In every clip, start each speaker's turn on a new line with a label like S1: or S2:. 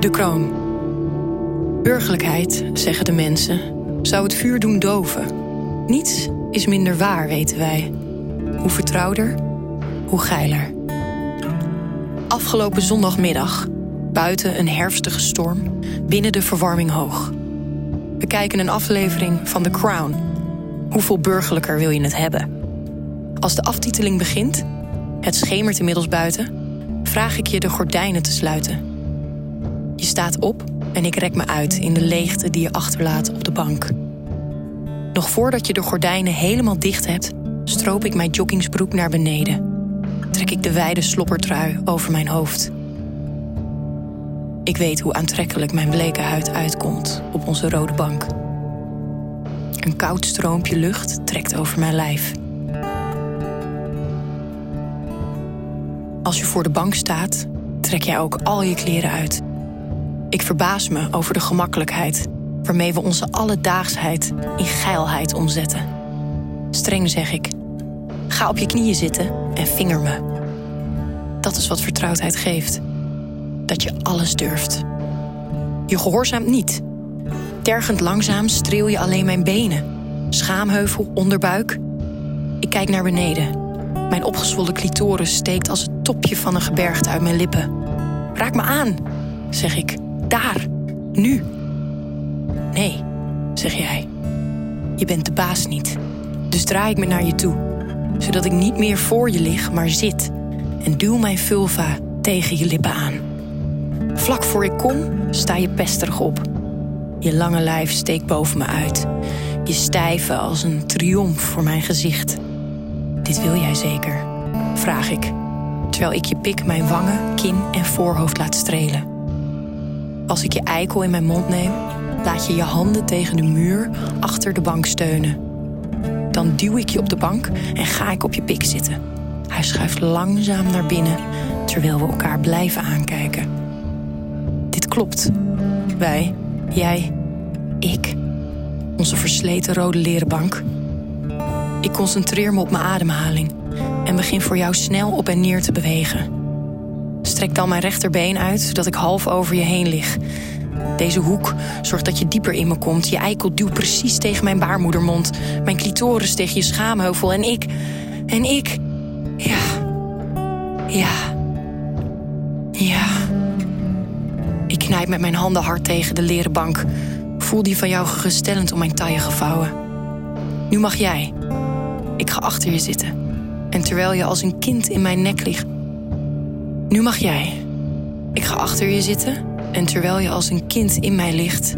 S1: De kroon. Burgerlijkheid, zeggen de mensen, zou het vuur doen doven. Niets is minder waar, weten wij. Hoe vertrouwder, hoe geiler. Afgelopen zondagmiddag, buiten een herfstige storm, binnen de verwarming hoog. We kijken een aflevering van The Crown. Hoeveel burgerlijker wil je het hebben? Als de aftiteling begint, het schemert inmiddels buiten, vraag ik je de gordijnen te sluiten. Staat op en ik rek me uit in de leegte die je achterlaat op de bank. Nog voordat je de gordijnen helemaal dicht hebt, stroop ik mijn joggingsbroek naar beneden. Trek ik de wijde sloppertrui over mijn hoofd. Ik weet hoe aantrekkelijk mijn bleke huid uitkomt op onze rode bank. Een koud stroompje lucht trekt over mijn lijf. Als je voor de bank staat, trek jij ook al je kleren uit. Ik verbaas me over de gemakkelijkheid waarmee we onze alledaagsheid in geilheid omzetten. Streng zeg ik: ga op je knieën zitten en vinger me. Dat is wat vertrouwdheid geeft. Dat je alles durft. Je gehoorzaamt niet. Tergend langzaam streel je alleen mijn benen. Schaamheuvel, onderbuik. Ik kijk naar beneden. Mijn opgezwollen clitoris steekt als het topje van een gebergte uit mijn lippen. Raak me aan, zeg ik. Daar, nu. Nee, zeg jij. Je bent de baas niet. Dus draai ik me naar je toe, zodat ik niet meer voor je lig, maar zit en duw mijn vulva tegen je lippen aan. Vlak voor ik kom, sta je pesterig op. Je lange lijf steekt boven me uit. Je stijve als een triomf voor mijn gezicht. Dit wil jij zeker? Vraag ik, terwijl ik je pik mijn wangen, kin en voorhoofd laat strelen. Als ik je eikel in mijn mond neem, laat je je handen tegen de muur achter de bank steunen. Dan duw ik je op de bank en ga ik op je pik zitten. Hij schuift langzaam naar binnen terwijl we elkaar blijven aankijken. Dit klopt. Wij, jij, ik, onze versleten rode leren bank. Ik concentreer me op mijn ademhaling en begin voor jou snel op en neer te bewegen. Strek dan mijn rechterbeen uit zodat ik half over je heen lig. Deze hoek zorgt dat je dieper in me komt. Je eikel duwt precies tegen mijn baarmoedermond. Mijn clitoris tegen je schaamheuvel. En ik. En ik. Ja. Ja. Ja. Ik knijp met mijn handen hard tegen de leren bank. Voel die van jou geruststellend om mijn taille gevouwen. Nu mag jij. Ik ga achter je zitten. En terwijl je als een kind in mijn nek ligt. Nu mag jij. Ik ga achter je zitten. En terwijl je als een kind in mij ligt,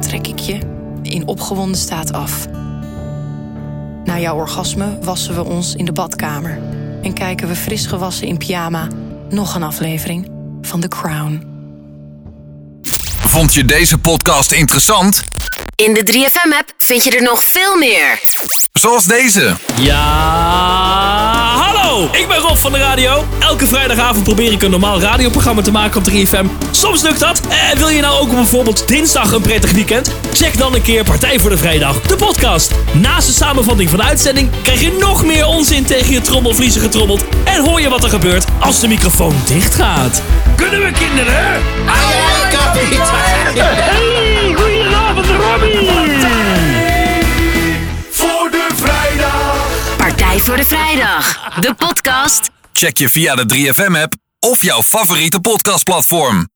S1: trek ik je in opgewonden staat af. Na jouw orgasme wassen we ons in de badkamer. En kijken we fris gewassen in pyjama nog een aflevering van The Crown.
S2: Vond je deze podcast interessant?
S3: In de 3FM-app vind je er nog veel meer.
S2: Zoals deze.
S4: Ja, hallo! Ik ben Rob van de radio. Elke vrijdagavond probeer ik een normaal radioprogramma te maken op 3FM. Soms lukt dat. En wil je nou ook bijvoorbeeld dinsdag een prettig weekend? Check dan een keer Partij voor de Vrijdag, de podcast. Naast de samenvatting van de uitzending krijg je nog meer onzin tegen je trommelvliezen getrommeld. En hoor je wat er gebeurt als de microfoon dicht gaat. Kunnen we kinderen?
S5: Hey,
S3: voor de Vrijdag, de podcast.
S2: Check je via de 3FM app of jouw favoriete podcastplatform.